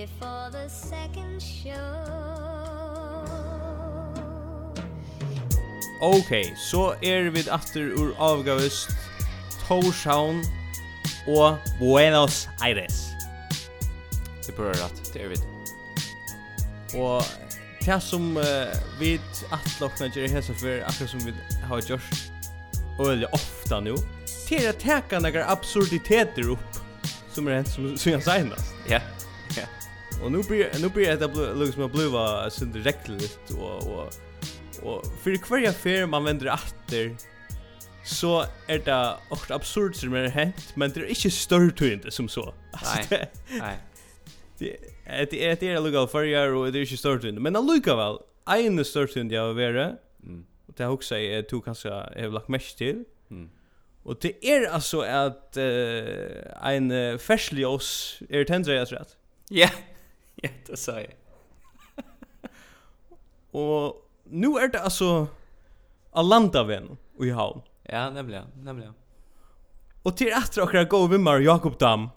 before the second show. Ok, så er vi atter ur avgavust Torshavn og Buenos Aires. Det bør rett, det er vi Og det som uh, vi atlokna gjør hesa for akkurat som vi har gjort øyelig ofta nu til å teka nekkar absurditeter opp som er hent som synes einast Och nu blir nu blir det blue liksom att bluva sin direktligt och och och för kvarje fer man vänder åter så är det också absurd som är hänt men det är inte stört inte som så. Nej. Nej. Det det är det är lugal för jag och det är inte stört inte men lugal väl. en är stört inte jag vara. Mm. Och det har också jag tog kanske jag har lagt mest till. Mm. Och det är alltså att uh, en uh, ferslig oss er jag tror rett. Ja, Ja, det sa jeg. og nu er det altså av landaven i havn. Ja, nemlig, nemlig. Og til etter akkurat gå vimmar Jakob Dam.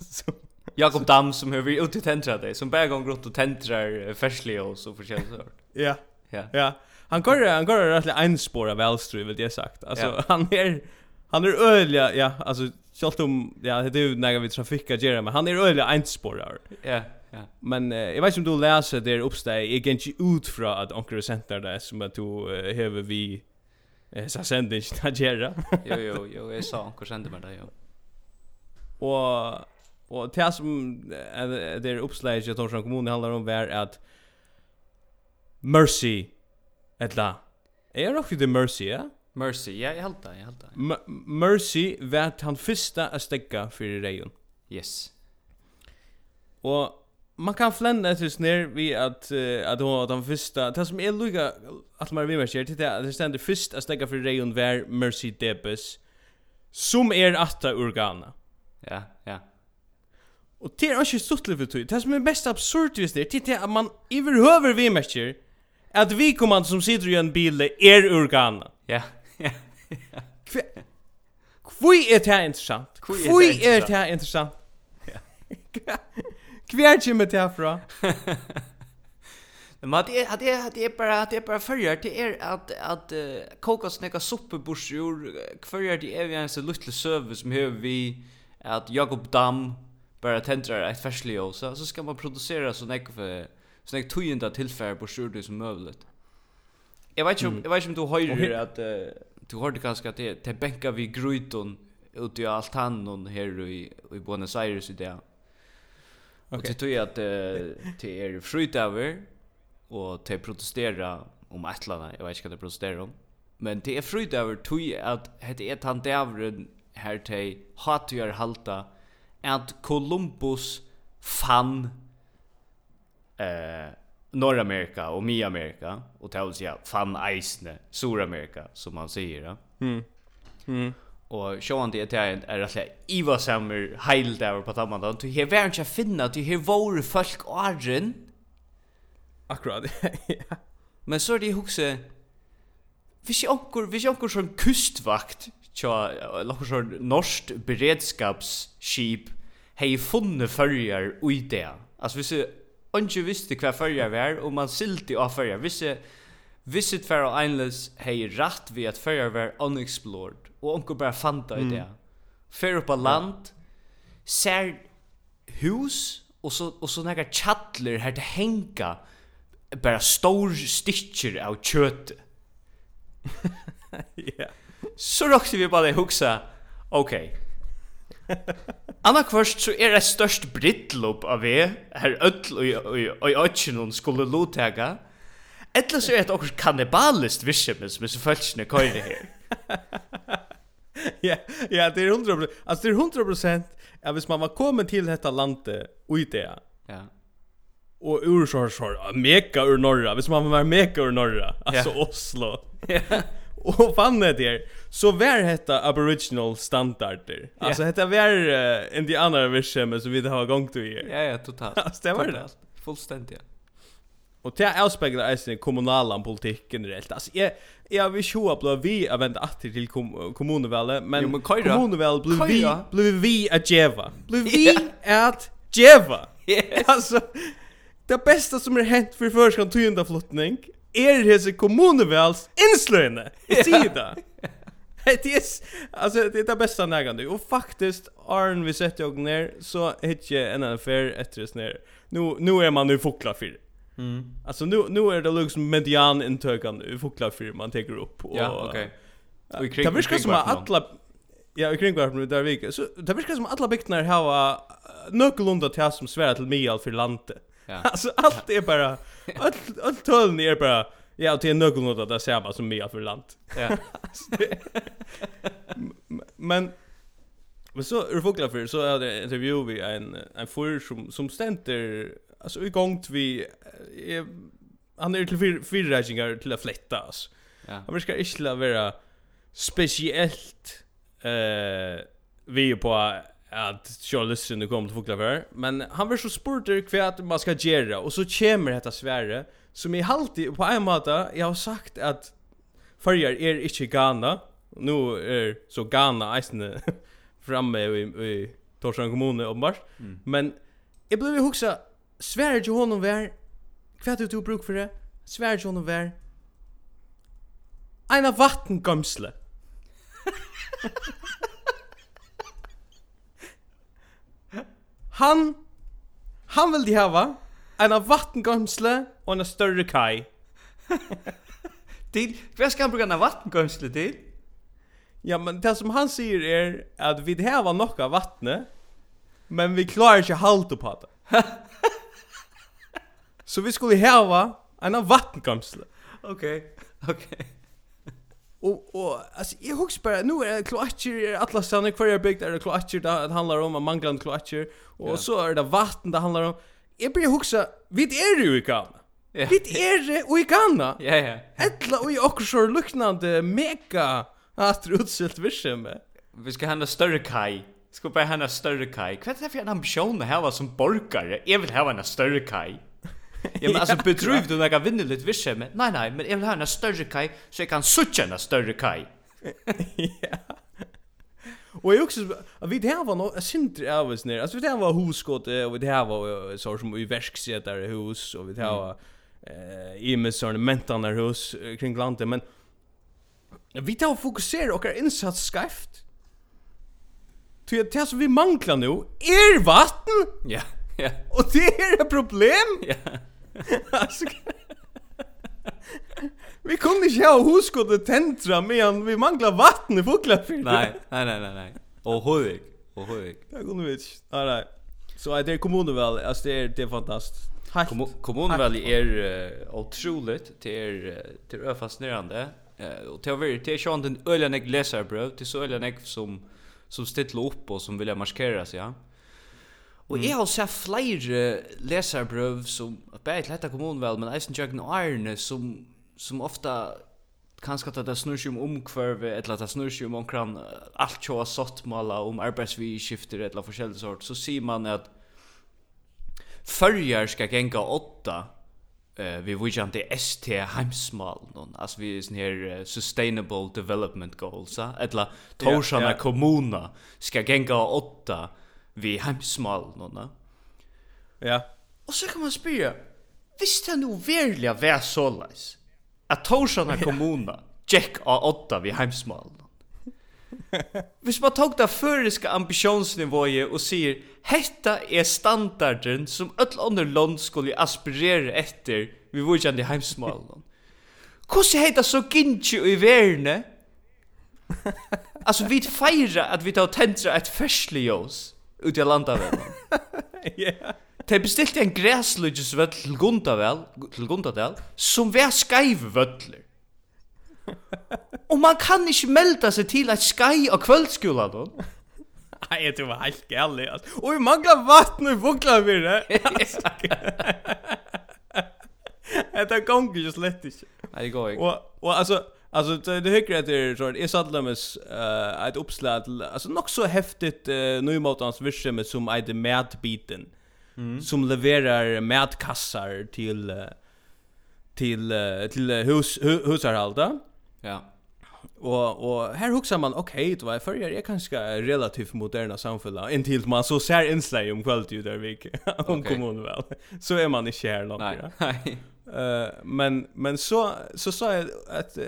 Jakob Dam som har vært ute i tentra deg, som bare går rundt og tentrar ferslig og så forskjellig sort. ja, ja. ja. Han går, han går rätt og en spår av Elstrøy, vill jag sagt. Alltså ja. han är han är öliga ja, alltså självt om, ja, det är ju när vi trafikk å men han är öliga en spår. Ja. Ja. Men uh, jag vet inte om du läser där uppsteg. Jag gick inte ut från att onkel center där som att du uh, hever vi eh så sände att göra. jo jo jo, jag sa onkel sände mig det, jo. Og, og det som uh, det är uppslaget att Torshamn kommun handlar om är at Mercy Etla. Er nok det Mercy, ja? Mercy, ja, jeg held det, jeg held det. Mercy vet han fyrsta a stegga fyrir reion. Yes. Og man kan flenda etter snir vi at uh, at hon at den fyrsta det som er lukka at man vill mer til det det stendur fyrst a stegga fyrir Rayon Ver Mercy Debes som er atta organa. Ja, ja. og det er ikke stort för tid. Det som er bäst absurd just det at att man överhöver vi mer at vi kommer som sitter i en bil er organa. Ja. Ja. Kvui er det interessant? Kvui er det interessant? Ja. Kvar kommer det härifrån? Men det at det att det bara att det bara förr till er att att koka snäcka soppebursjor förr det är vi en så liten service som hör vi att Jakob Dam bara tentrar ett färsljus så så ska man producera så näck för så näck tojenda tillfär på sjur som möjligt. Jag vet inte jag vet inte om du hör att du hörde kanske att det det bänkar vi gryton ute i altanen här i i Buenos Aires idag. Okay. Och det tror jag att det är fritaver och det protestera om ettlarna. Jag vet inte vad det protesterar om. Men det är fritaver tror jag att det är över här till hatgör halta att Columbus fann eh Nordamerika och Myamerika och det vill fann Eisne, Sydamerika som man säger. Ja? Mm. Mm. Og sjåan det er er at jeg iva sammer heil der på tamman. Du her vært ikke finna, du her våre folk åren. Akkurat, ja. Men så er det hukse, hvis jeg onkur, hvis jeg onkur sånn kustvakt, tja, lakker sånn norskt beredskapsskip, hei funne fyrjar ui det. Altså hvis jeg onkur visste hva fyrjar var, og man silti av fyrjar, hvis jeg Visit Pharaoh Islands hei rætt vi at fyrjar var unexplored og onkur bara fanta i det. Fer upp på land, ser hus og så og så några chattler her til henga bara stor stitcher av kjøtt. ja. Så rockar vi bara hugsa, Okej. Okay. Anna kvørst så er det størst brittlopp av vi, her ødl og i ødkjennom skulle lotega, Etla så er det okkur kannibalist virksomhet som er så følsene køyre her. Ja, ja, det är 100%. Alltså det är 100% att hvis man var kommit till detta landet och i det. Ja. Och ur så så mega ur norra, hvis man var mega ur norra, alltså ja. Oslo. Ja. och fann det där så var detta aboriginal standarder. Alltså yeah. detta var uh, andra vi som vi har gång till. Ja ja, totalt. Alltså det var det. Fullständigt. Och det avspeglar eisen i kommunala politiken generellt. Alltså jag jag vill ju att bli vi att vända att till kom, kommunvalet, men, jo, men kommunvalet blir vi blir vi att geva. Blir vi yeah. att geva. Yes. Alltså det bästa som är hänt för förskan tynda flottning är hese kommunvals inslöne. Jag ser det. Det är alltså det är det bästa nägande och faktiskt Arn vi sätter jag ner så hit jag en affär efter det ner. Nu nu är man nu fokla för Mm. Alltså nu nu är det liksom median intökan i fotboll för man tar upp och Ja, okej. Okay. Det verkar som att alla Ja, i kringvarpen där vi så det verkar som alla bygnar har någorlunda till som svär till Mial för landet. Ja. Alltså allt är bara allt allt töln är bara Ja, till det där någorlunda det som Mial för land. Ja. Men Men så ur fåglar för så är det intervju vi en en för som som ständer alltså i gång vi är han är till fyra räkningar till att flätta alltså. Ja. Han verkar inte vara speciellt eh vi på att Charlesen nu kommer till Fuklaver men han var så sporter kvärt man ska göra och så kommer detta svärre som i alltid på en måte jag har sagt att förjar är inte Ghana nu är så Ghana isen framme i, i Torshavn kommun uppenbart mm. men jag blev huxa Sverre til honom vær, hva du bruk for det? Sverre til honom vær, eina vattengømsle. han, han vil de hava, eina vattengømsle og en større kai. til, hva skal han bruka eina vattengømsle til? Ja, men det som han sier er at vi hava nokka vattne, men vi klarar ikke halte på det. Så vi skulle hava en vattenkamsle. Okej. Okej. Och och alltså jag hugger bara nu är kloacher alla stannar kvar är byggt är det kloacher det handlar om en manglan kloacher och yeah. så är det vatten det handlar om jag börjar huxa vid är ju i kan. Yeah. Vid är det och i kan. Ja ja. Ettla och i också luknande mega att utselt vishem. Vi ska hända större kai. Ska bara hända större kai. Kvätt är för en ambition att ha som borgare. Jag vill ha en större kai. Ja, men alltså bedrövd och jag vinner lite visse men nej nej, men jag vill ha en större kaj så jag kan sucha en större kaj. Ja. Och jag också vi det här var något sindri avs ner. Alltså det här var huskott och det här var så som i verksätare hus och det här var eh i med såna mentarna hus kring landet men vi tar och fokuserar och insats skeft. Ty det som vi manglar nu är vatten. Ja. Ja. Och det är ett problem. Ja. Vi kunde inte ha huskot tentra medan vi manglar vatten i Fuglafjärden. Nej, nej, nej, nej, nej. Och Hovik, och Hovik. Det kunde vi inte. Nej, nej. Så det är kommunen väl, alltså det är, det är fantastiskt. Hatt. Kom kommunen väl är uh, otroligt, det är, det är öfascinerande. Uh, och det har varit, det är sånt en öljande läsarbröv, det är så öljande som, som ställer upp och som vill markera sig, ja. Og jeg har sett flere leserbrøv som, bare til dette kommunen vel, men eisen tjøkken Arne som, som ofta kanskje at det snur seg om omkvarve, eller at det snur seg om omkran alt tjå sottmåla, om arbeidsvidskifter, eller forskjellig sort, så sier man at fyrjar skal genga åtta, eh vi vill inte ST hemsmal någon alltså vi är sån här sustainable development goals eller Torshana kommuna ska gänga åtta vi heimsmal nåna. Ja. Och så kan man spyrja, visst det nu verkliga vär sålais? Att Torsana kommuna, Jack A8 åtta vi heimsmal. Hvis man tog det føriske ambisjonsnivået og sier Hetta er standarden som öll andre land skulle aspirere etter vi vujande heimsmålen Hvordan heita så gintje i verne? altså, vi feira at vi tar tentra et ferslig ut i landavel. Ja. Te bestilte en gräslöjsvöll til Gundavel, til Gundadel, som var skeivvöller. og man kan ikke melda seg til at skei og kvöldskola då. Nei, jeg tror det var helt gærlig, altså. Og vi mangler vatten i Boklavire. Det gonger jo slett ikke. Nei, det går ikke. Og, og altså, Alltså det det hyckrar att det är så är Sadlames eh ett uppslag alltså nog så häftigt uh, nymotans vision som är det mätbiten mm. som levererar mätkassar till uh, till uh, till uh, hus hu, husarhalda. Ja. Och och här huxar man okej, okay, det var förr jag är relativt moderna samfälla intill man så ser inslag om kvalitet där vi om okay. kommunen väl. Så är man i kärnan. Nej. Nej. Eh, men men så så sa jag att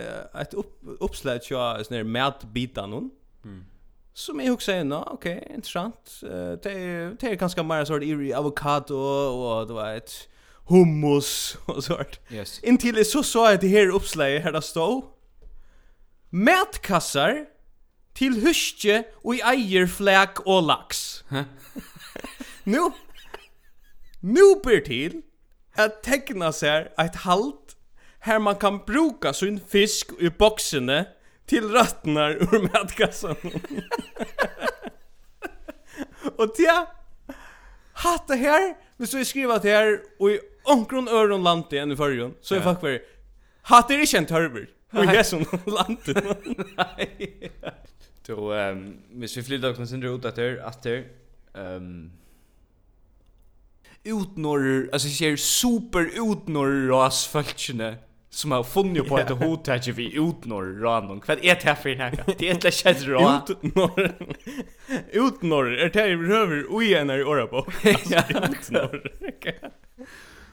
ett upp, uppslag jag sån där bitar någon. Mm. Som jag också nå, okej, okay, intressant. Uh, det det är ganska mer sort i avokado och det var ett hummus och sånt. Yes. Intill så sa jag det här uppslaget här där stod Mätkassar till huske och i eier fläk och lax. nu nu ber till at tekna seg eit halt her man kan bruka sin fisk i boxene til rattnar ur matkassan. og tja, hatt det her, hvis du skriva det her, og i omkron øron landi enn i fyrrjon, så er yeah. faktisk hatt det ikke en tørver, og i som landi. Nei. Så, um, hvis vi flyttar oss sindre ut etter, etter, um, utnorr, alltså ser super utnorr ras folkene som har funnit på ett hotell vi utnorr random. Vad är det för här? Det är inte shit rå. Utnorr. Utnorr är det över och igen är ora på. Utnorr.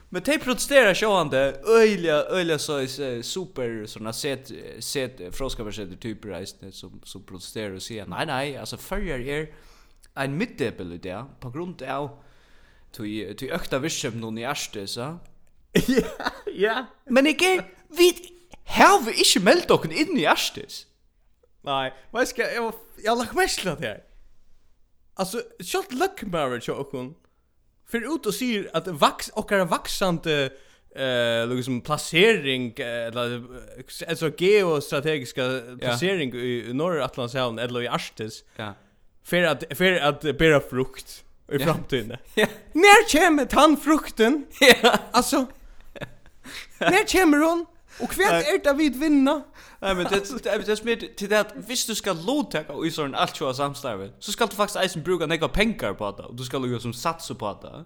Men de protesterar sjående öjliga öjliga så super såna set set froskaversätter typer reisne som som protesterar och säger nej nej alltså följer er en mittdel i det på grund av Tui tui ökta vischem nun i erste, så. Ja, ja. Men ikke vi har vi ikke meldt inn i erstes. Nei, men skal jeg jeg har lagt mest det. Altså, sjølt luck marriage og kon. För ut och säger att vax och är vaxande eh liksom placering eller alltså geostrategiska placering i norra Atlantshavn eller i Arktis. Ja. För att för att bära frukt i framtiden. Ja. När kommer tandfrukten? Ja. Alltså när kommer hon? Och kvart är det vid vinna. Nej men det det är smitt till det att visst du ska låta i sån allt så samstarve. Så ska du faktiskt eisen bruka några pengar på det och du ska lägga som satsa på det.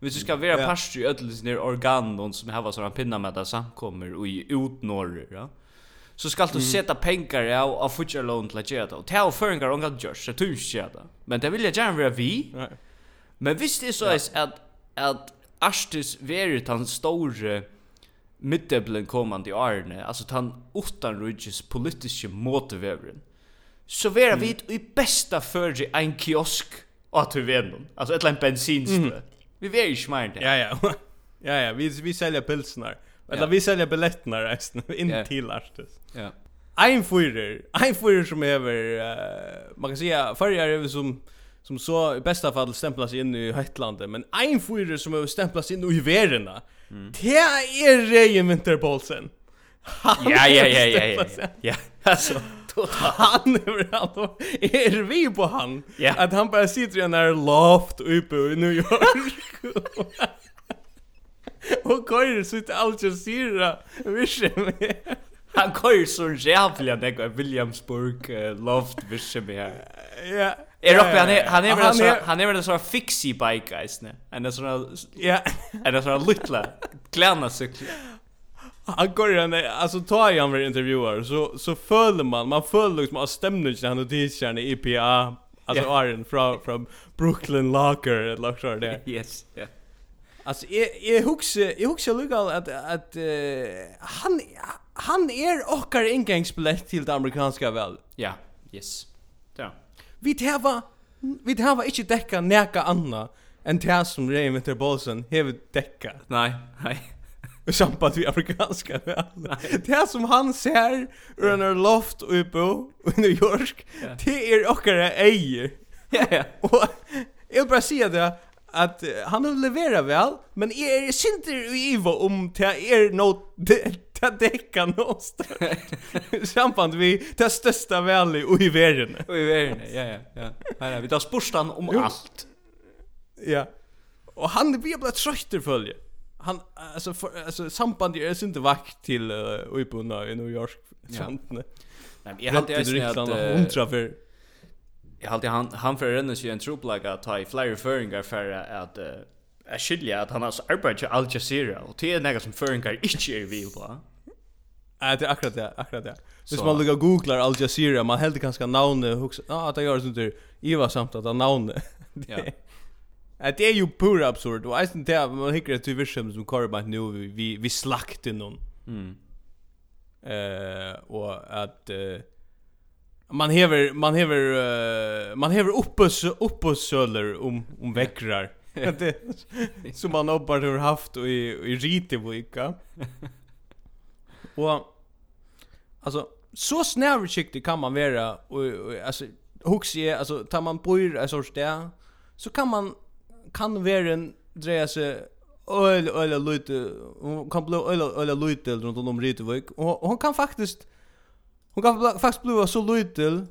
Vi ska vara pastor i ödlis ner organ och som har såna pinnar med det samkommer och i utnorrer, ja så skal du seta pengar av av future loan til at gjera det. Og det og føringar ongan gjørs, så tusen gjera det. Men det vil jeg gjerne være vi. Right. Men visst är så ja. att att Ashtis verit han store middeblen kommande i Arne, alltså att han utan rujtjes politiska motiveren, så vera mm. vid i bästa förge en kiosk att vi vet någon. Alltså ett län bensinstö. Mm. Vi vet ju smart det. Ja, ja. ja, ja, vi, vi säljer pilsnar. Eller ja. vi säljer biljetterna resten, in ja. till Ashtis. Ja. Ein fyrer, ein fyrer som över, uh, man kan säga, förr är det som som så i bästa fall stämplas in i Hetlandet men en fyra som har stämplas in i Verena. Mm. Det är Rejen Winterbolsen. Ja ja ja ja ja. Ja, alltså han är han är vi på han ja. att han bara sitter i en där loft uppe i New York. Och kör så ut allt jag ser. Vision. Han kör så jävla det Williamsburg uh, loft vision här. Ja. Är rock han är han är väl så han är väl så fixie bike guys ne. And that's ja. And that's not little kläna cykel. Han går den alltså tar jag en intervjuer så så följer man man följer liksom av stämningen han och t-shirten i IPA alltså yeah. Aaron från från Brooklyn Locker eller något sånt där. Yes. Ja. Alltså är är huxar är huxar lugal att att uh, han han är ochkar ingångsbiljett till det amerikanska väl. Ja. Yes vi hava vi hava ikkje dekka neka anna enn det som Ray Winter Bolson hever dekka. Nei, nei. Og sampat vi afrikanska Det som han ser ur en loft uppe i New York, det er okkara eier. Ja, ja. Og jeg vil bara si det, at han har leverat vel, men jeg er sinter i Ivo om det er no Det däckar någonstans. Samband vi det största väl i världen. Och i världen, ja, ja, ja. Nej, vi tar sporstan om jo. allt. Ja. Och han blir bara trötter följe. Han alltså för, alltså samband är inte vakt till uh, Uibuna i New York sånt. Ja. Nej, jag hade ju att hundra för Jag hade han han för sig en trupplag att ta i flyer föringar för att uh, jeg skilja at han har arbeidt til Al Jazeera, og det er nega som føringar ikke er vi på. Ja, det är akkurat det, akkurat det. Hvis man lukka googlar Al Jazeera, man heldur kanskje navnet, hugsa, ah, det gjør det sånn Iva samt at han navnet. Ja. Det er jo pura absurd, og eisen det, man hikker et tyvirsum som kvar bant nu, vi, vi vi slakte noen. Mm. Uh, og at... Uh, man hever man hever uh, man hever uppes uppesöler om om väckrar det som man hoppar har haft i i Ritevika. Och alltså så snävskikt kan man vara och alltså hooks är alltså tar man bryr en sorts där så kan man kan vara en dreja sig öl öl lite hon kan bli öl öl lite runt om Ritevik och hon kan faktiskt hon kan faktiskt bli så lite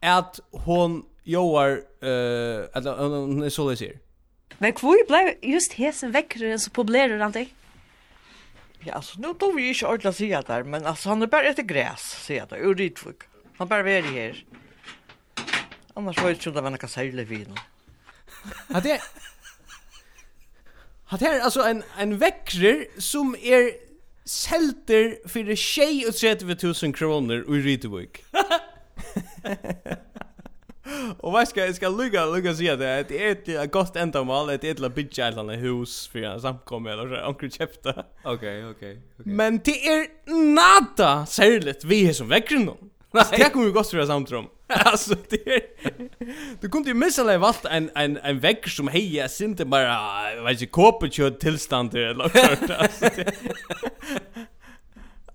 att hon Joar eh uh, eller hon är så läser. Men hvor ble just hesen vekkeren så populerer han deg? Ja, altså, nå tog vi ikke ordentlig å si det men altså, han er bare etter græs, sier det, ur rytfug. Han bare veri her. Annars var jeg ikke det var noe særlig vin. Ja, det er... Hatt her, altså, en, en vekkrer som er selter fyrir 30 000 kroner ur rytfug. Och vad ska jag ska lugga lugga säga det att det är ett ett gott ändamål att det är ett bitch island hus för en samkomma eller så onkel chefta. Okej, okej, okej. Men det är nada särskilt vi är som väcker någon. Det kommer ju gott för samtrum. Alltså det är Du kunde ju missa lägga valt en en en vägg som heja synte bara jag vet inte kopet tillstånd eller så alltså.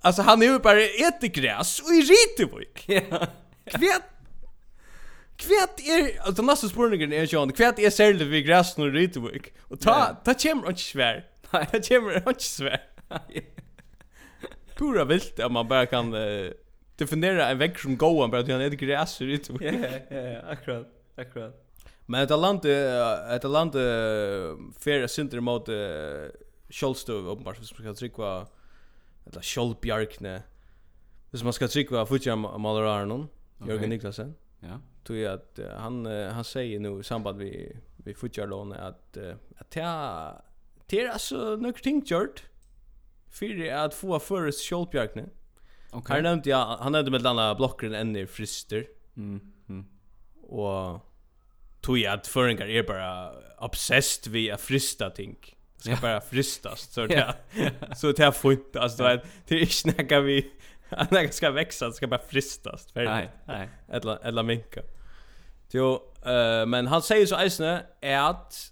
Alltså han är ju bara ett gräs och i ritet vik. Ja. Kvet Kvært er, altså næste spurningen er sjón, kvært er særlig vi græsn og rytevik. Og ta, ta kjemmer ikke svær. Nei, ta kjemmer ikke svær. Pura vilt om man bara kan uh, definera en vekk som goan bara til han äter gräs og rytevik. Ja, ja, ja, akkurat, akkurat. Men ett land, ett land uh, fer synder mot uh, kjolstøv, uppenbart, hvis man trycka trykva, eller kjolbjarkne, hvis man skal trykva futja Jörgen Jørgen Niklasen. Ja tror jag att han han säger nu i samband vi vi futjar lån att att ta ter alltså några ting gjort för att få för Scholbjörkne. Okej. Han nämnde ja, han nämnde med andra blocken än frister. Mm. mm. Och tog jag att föringar är bara obsessed vid att frista ting. Ska bara fristas så det så det har alltså det är inte snacka vi när ska växa ska bara fristas för nej nej eller eller minka jo uh, men han säger så isne är att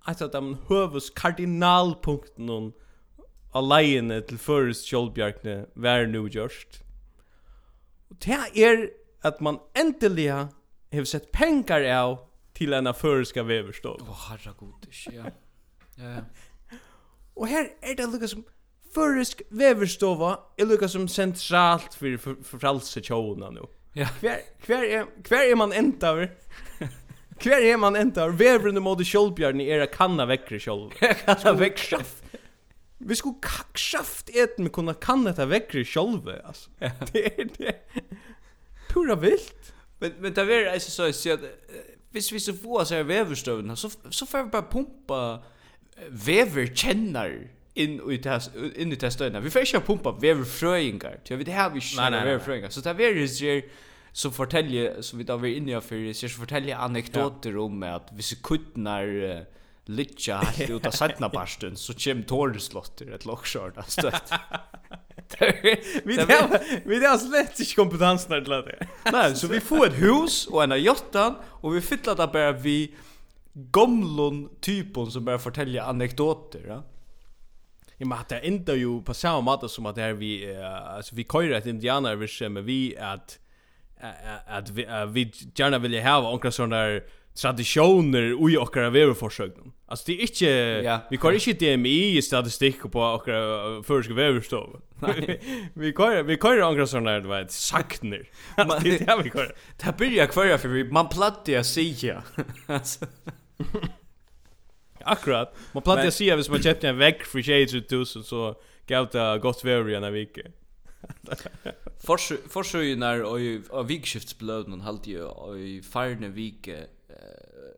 att att de hövus kardinalpunkten hon alene till först Kjolbjarkne var nu just. Och det är att man äntligen har sett pengar av till en förska väverstov. Åh oh, herregud, ja. Ja. Och här är det lukar som Førisk veverstova er lukka som sentralt för fralse tjona nu. Ja. Hver, kvar er, hver är man ända över. Kvar er man ända över. og måte kjolbjarni i era kanna vekkri kjolv. kanna vekkri Vi skulle kraft ett med kunna kanna ta vekkri kjolv, alltså. Det er det. Pura vilt. Men, men det är altså så, så att hvis vi så få oss här väverstövna så, så får vi bara pumpa veverkjennar in i tas in i tas stöna. Vi fær ikke pumpa vever frøingar. Så vi det har vi ikke vever frøingar. Så det vever sig så fortälje så vi då vi inne for så fortälje anekdoter om at så kuttnar uh, litja helt ut av sætna parsten, så kjem tårneslotter et lokkskjørn av støtt. Vi har slett ikke kompetens til det. Nei, så vi får ett hus og en jottan, og vi fyller det bara vi gamlon typen som bare fortälja anekdoter. Ja? Ja, men det ändå ju på samma måte som att här vi uh, alltså vi kör ett indianer vi ser men vi att att vi, uh, vi gärna vill ha några sådana där traditioner och i åkra väverforsögnen. Alltså det är inte ja. vi kör inte DMI i statistik på åkra förska väverstov. vi kör vi kör några sådana där vet sakner. det är vi kör. Det börjar kvar för man plattar sig ja. Akkurat. Man plantar att säga hvis man köpte en vägg för 2000 så gav det gott värre i en vecka. Forsøgnar og av vikskiftsblødnen halde jo og i farne vike eh,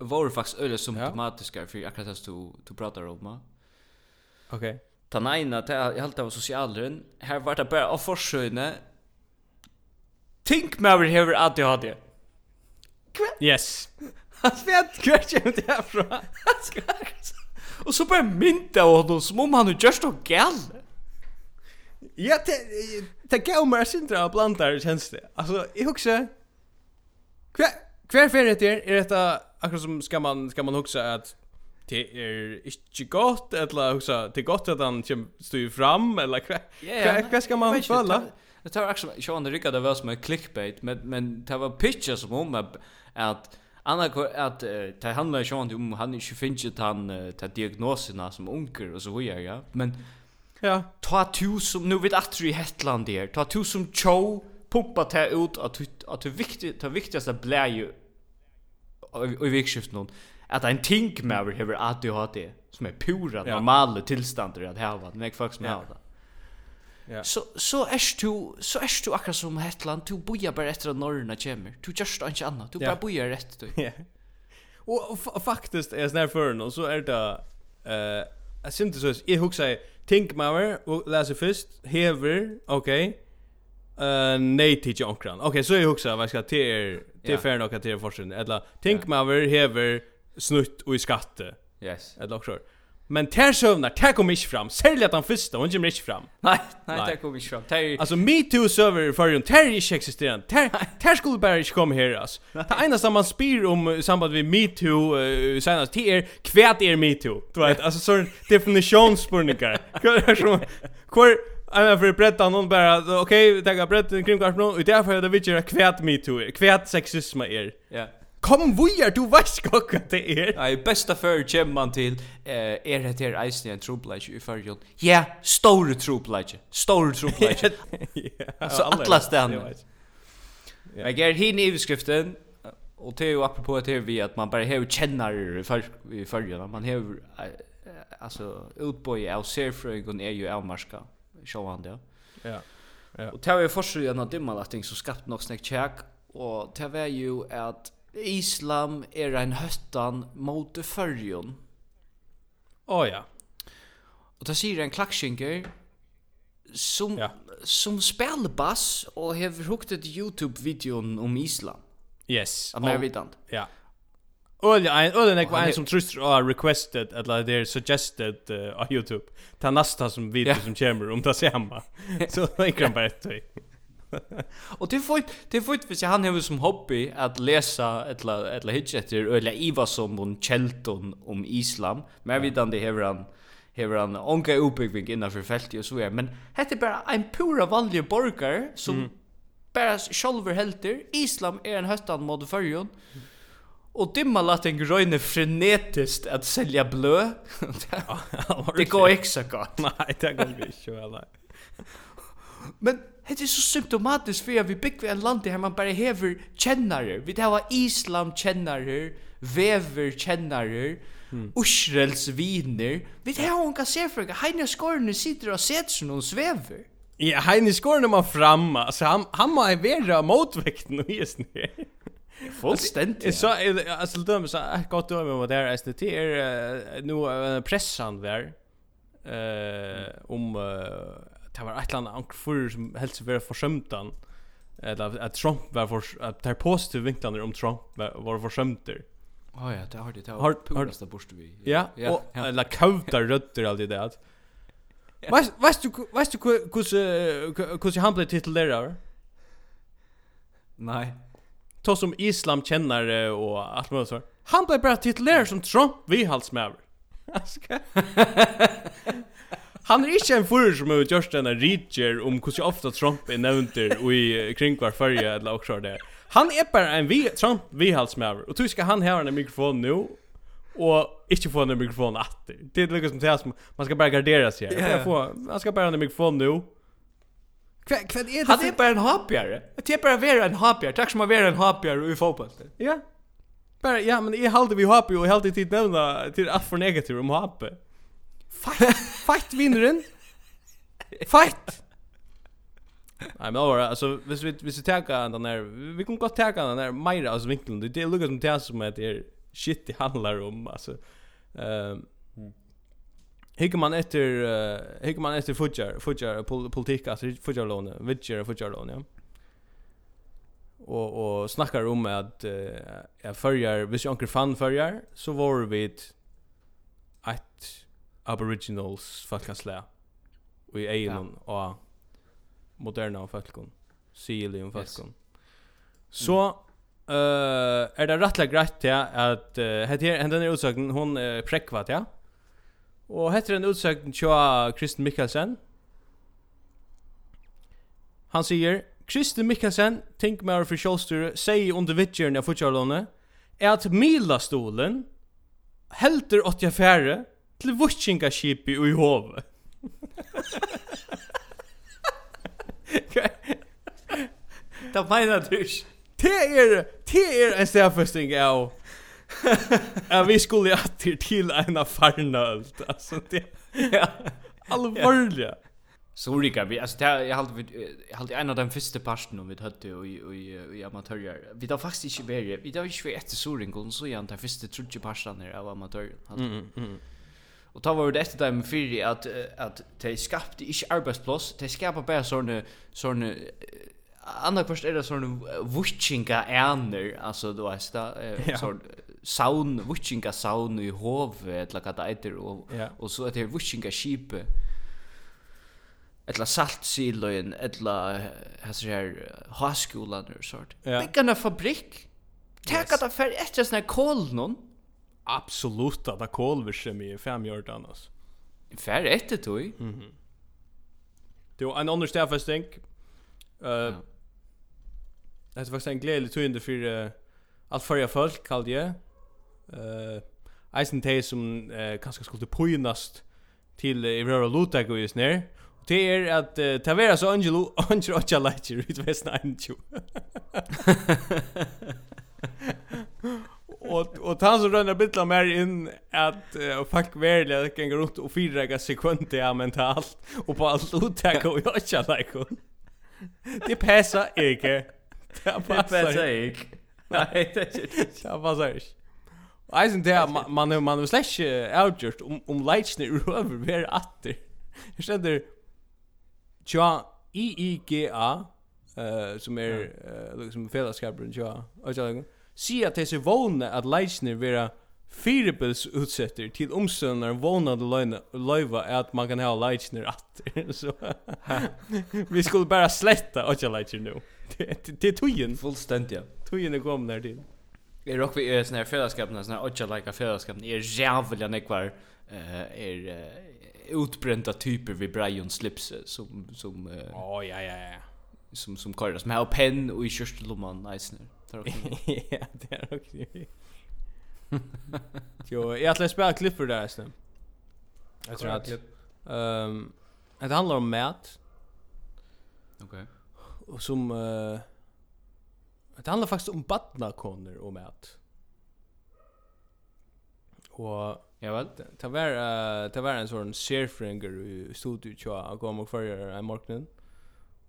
var faktisk øyla symptomatiske for akkurat det du, du pratar om. Ok. Den ta, jeg halde av sosialeren, her var det bare av forsøgene Tink med over hever ADHD. Yes. Svett kvartje ut härifrån. Och så bara mynta av honom som om han är just något galt. Ja, det det gav mig sindra av blandar känns det. Alltså, jag huxar Kvar kvar för det är detta akkurat som ska man ska man huxa att det är inte gott eller huxa det är gott att han står fram eller kvar kvar ska man falla? Det tar också Sean det var som en clickbait men men det var pictures som om att Anna kor att uh, ta handlar ju om han inte finns han uh, ta diagnoserna som onkel och så vidare ja. Men ja, ta tu som nu vid att i Hetland där. Ta tu som Cho pumpa ta ut att att det viktigt det viktigaste blir ju i vikskift någon att en tink med över hur ADHD som är pura normala tillstånd att ha vad men jag faktiskt med det. Ja. Så så är du så är du akkurat som Hetland, du bojar bara efter norrna kommer. Du just inte annat. Du bara bojar rätt du. Ja. Och faktiskt är snär för och så är det eh jag synte så jag huxar think mower och läser först hever, okej. Eh nej till Jonkran. Okej, så jag också vad ska till till fair nog att det är forskning. Eller think mower hever snutt och i skatte. Yes. Eller också. Men tær sövnar, tær kom inte fram. Särskilt att han första, hon kommer inte fram. Nej, nej, tär kom inte fram. Tär... Alltså, MeToo söver i förrjun, tär är inte existerande. Tär, tär skulle bara inte komma här, alltså. Det enda som man spyr om i samband med me too uh, senast, det är kvärt är MeToo. Du vet, alltså sån definitionsspurningar. Kvar, Jag vill berätta någon bara, okej, okay, tänk att berätta en krimkvartsmål, och därför är det viktigt att kvärt MeToo är, kvärt sexism är. Ja. Kom vujar, du veist godt hva det er. Nei, besta før kommer man til uh, er det her eisen en trobladje i førjon. Ja, store trobladje. Store trobladje. altså, atlas det han. Jeg er hin i beskriften, og det er jo apropos det her vi at man bare hever kjennar i førjon. Man hever, uh, altså, utboi av serfrøyngon er jo avmarska, sjåan det. Ja. Ja. Og det var jo forsøgjene av dimmalatting som skapt nok snakk tjekk, og det var jo at Islam er ein høttan mot fyrjon. Å oh, ja. Og ta sier en klakskinger som, ja. som spelar bass og hever hukt et YouTube-videon om Islam. Yes. Av mer vidant. Ja. Olja, en olja en var en som trusser og har requested, eller det er suggested uh, av YouTube, ta nästa som video ja. som kommer om det samma. Så det er ikke bare ett och det får det får för han har som hobby att läsa eller eller hitcha efter eller Iva som hon chelton om islam men vi det har han har han onka uppbygging innanför fältet och så är men hette bara en pura vanlig borgar som mm. bara själver helter islam är en höstan mot förjon och dimma lat en gröna frenetiskt att sälja blö det går exakt gott nej det går inte så men Det är så symptomatiskt för att vi bygger en land där man bara hever kännare. Vi har islam kännare, vever kännare, mm. Israels viner. Vi har hon kan se för att Heine Skorne sitter och sätter sig någon svever. Ja, Heine Skorne man fram, Alltså han, han må vara motväkten och just nu. Fullständigt. Så alltså döm så gott döm vad det är STT är nu pressan där eh om det var ett land anker för som helst vara försömtan eller att Trump var för att ta positiva vinklarna om Trump var försömter. Ja ja, det har det. Har har det borste vi. Ja, ja. Eller kautar rötter allt det där. Vad vad du vad du hur hur han blev titelledare? Nej. Ta som islam känner och allt möjligt så. Han blev bara titelledare som Trump vi halsmäver. Aska. Han är inte en förr som har gjort denna reacher om hur ofta Trump är nämnt och i kring var färja eller också där. Han är bara en vi Trump vi hals med och tror ska han ha en mikrofon nu och inte få en mikrofon att. Det är något som sägs man ska bara gardera sig. Yeah. Jag får man ska bara ha en mikrofon nu. Kvad kvad är det? Han är bara en hapjare. Det är bara vara en hapjare. Tack som att vara en hapjare i fotboll. Ja. Bara ja, men är halde vi hoppar och halde tid nämna till att för negativt om hoppar. Fuck. Fight vinnaren. Fight. Nej men allvar, alltså hvis vi hvis vi tar den där vi kan gott ta den där Maira alltså vinkeln. Det lukar som det som att det shit det handlar om alltså. Ehm Hikker man efter uh, hikker man efter futjar futjar pol politik alltså futjar lån vitcher futjar lån ja. Och och snackar om att uh, jag följer hvis jag inte fan följer så var vi ett aboriginals folkaslä och i egen och moderna folkon silium folkon så eh är det rättla grejt ja att heter den den utsökten hon uh, präckvat ja. Och heter den utsökten tjoa Kristen Mikkelsen. Han säger Kristen Mikkelsen tänk mer för Scholster säger under vitchen jag fortsätter låne är att mila stolen helter åt jag färre til vutsingaskipi i hovet. Det menar du ikke. Det er, det er en stedfesting av Ja, vi skulle atter til en farna ölt. Alltså det ja. allvarligt. Ja. Så rika vi alltså det jag hade jag hade en av de första parten om vi hade och i i amatörer. Vi då faktiskt inte vi då inte vi efter Soringen så igen den första tredje parten av amatörer. Mm. Mm. Och ta var det efter dem för att att de skapte inte arbetsplats, de skapade bara såna såna andra först är det såna wutchinga ärner, alltså då du vet ja. så saun wutchinga saun i hov eller vad det heter och ja. och så att det wutchinga sheep eller saltsiløyen, etla hesser her haskolan og sånt. Ja. Bygga en fabrik. Tækka yes. det fer etter sånne kål noen absoluta da kolverse med fem gjort annars. Fär ett det då. Mhm. Det var en annan stäff jag Eh Det var faktiskt en glädje tog under för uh, allt förra folk kallade jag. Eh Eisen Tay som uh, kanske skulle pojnast till uh, Rara Lutak och just ner. Det är att uh, Tavera så Angelo Angelo och Chalachi ut västna och och han så rönnar bitla mer in att uh, fuck verkligen det kan gå runt och fyra sekunder ja mentalt och på allt uttag och jag känner like det passar inte det passar inte nej det passar inte Och Eisen det man man man slash outjust om om lightsne över ver atter. Det ständer Tja A eh som är liksom fällskapen tja. Och jag si at desse vågne at leisner vera firebils utsetter til omstøndar vånade løyva at man kan ha leisner atter. Så vi skulle bara sletta åtta leisner nu. Det är tuggen. Fullständigt, ja. Tuggen är kommet här till. Jeg rock vi er sånne her fellesskapene, sånne her åtja leika fellesskapene, er jævlig nekvar, er utbrenta typer vi Brian slipset som... som uh, oh, ja, ja, ja som som kallas som har pen och i körstlomman nice nu. Ja, det är också. Jo, jag att läsa klipp för det här sen. Jag tror att ehm det handlar om mat. Okej. Och som eh det handlar faktiskt om badnakoner och mat. Och Ja väl. Det var uh, det var en sån serfringer i studio tjoa, kom och förra en morgonen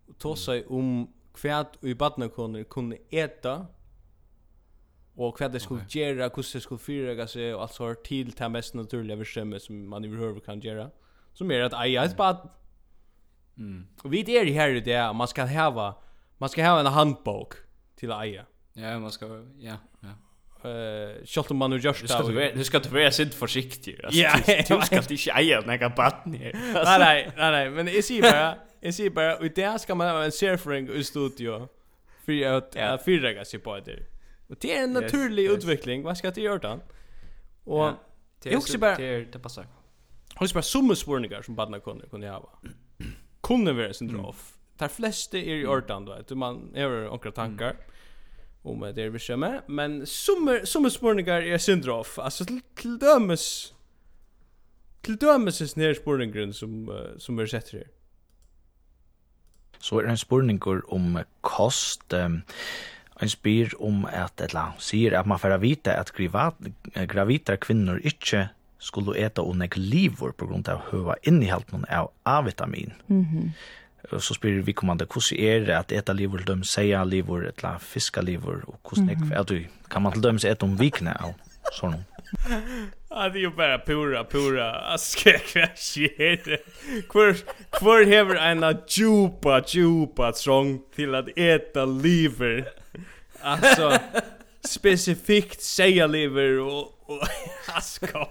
og tosa mm. om kvært i badnakoner kunne eta og kvært det skulle okay. gjøre, hvordan det skulle fyrrega seg og alt har til det mest naturliga versremme som man överhuvud kan gjøre som er at eia et bad mm. og vi er her i det man skal hava man skal hava en handbok til eia ja, man skal, ja, ja eh shot man nu just där. Du ska du vara sint försiktig. Ja, du ska inte skäja när jag batten. Nej nej, nej nej, men är ju bara Jag säger bara, och där ska man ha en sharing i studio. För att ja. fyrräga sig på det. Och det är en naturlig yes, utveckling. Yes. Vad ska det göra då? Och ja. det också bara... Det det passar. Hon bara summa spårningar som badna kunde kunde jag ha. Kunde vara sin droff. Tar flesta är i ordan då. Du man har några tankar om det är bekymmer. Men sommer, sommersvårningar är sin droff. Alltså till till dömes... Till dömes är snär snärspårningen som, uh, som är sett här. Så er det en spurningur om kost. En spyr om at, eller sier at man får vite at gravita kvinner ikkje skulle eta og nek livor på grunn av høva innihalten av A-vitamin. Mm -hmm. Så spyr vi kommande, hvordan er det at eta livor, døm seia livor, eller fiska livor, og hvordan mm -hmm. er det, kan man til døm se et om vikne av sånn? Ja, det är ju bara pura, pura, askekvärs det. Kvar, kvar hever en djupa, djupa trång till att äta liver. Alltså, specifikt säga liver och, och askan.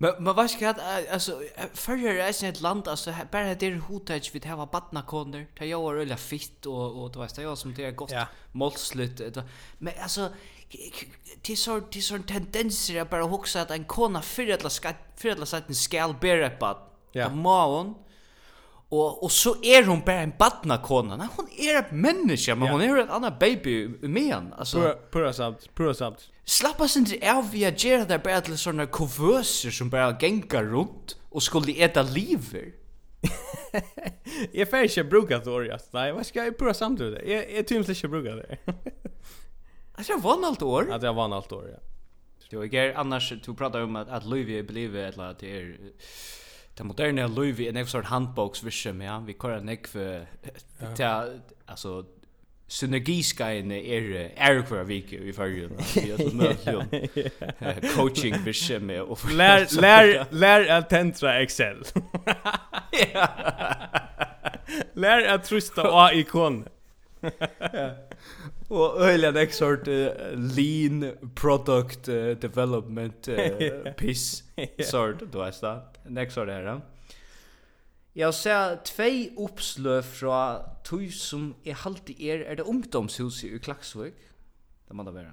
Men men vad ska jag alltså förr är det ett land alltså bara det är hotet vi det har barna koner jag gör öliga fitt och och det vet jag som det är gott målslut men alltså det så det så tendenser att bara huxa att en kona förrättla ska för så att en skall bära på. Ja. Maon. Och och så är hon bara en barna kona. Nej, hon är en människa, men hon är ett annat baby med henne. Alltså pura samt, pura samt. Slappa sig inte av att göra där bara till såna kuvöser som bara gänkar runt och skulle äta liver. jag får inte bruka det ordet. Nej, vad ska jag prova det? Jag, jag tyms inte bruka det. Alltså jag vann allt år. Att jag vann allt år, ja. Jo, jag är annars du pratar om att att Louis är blivit eller att det är det moderna Louis är en sort handbox ja. Vi kör en ek för till alltså synergiska in är är kvar vik i förrjun. Vi har möte coaching vision med och lär lär lär att tentra Excel. Lär att trusta AI-ikon. Och öliga next sort uh, lean product uh, development uh, piss sort du är det. Next sort här. Jag ser två uppslöv från tog som är halt i er är det ungdomshus i Klaxvik. Det må där vara.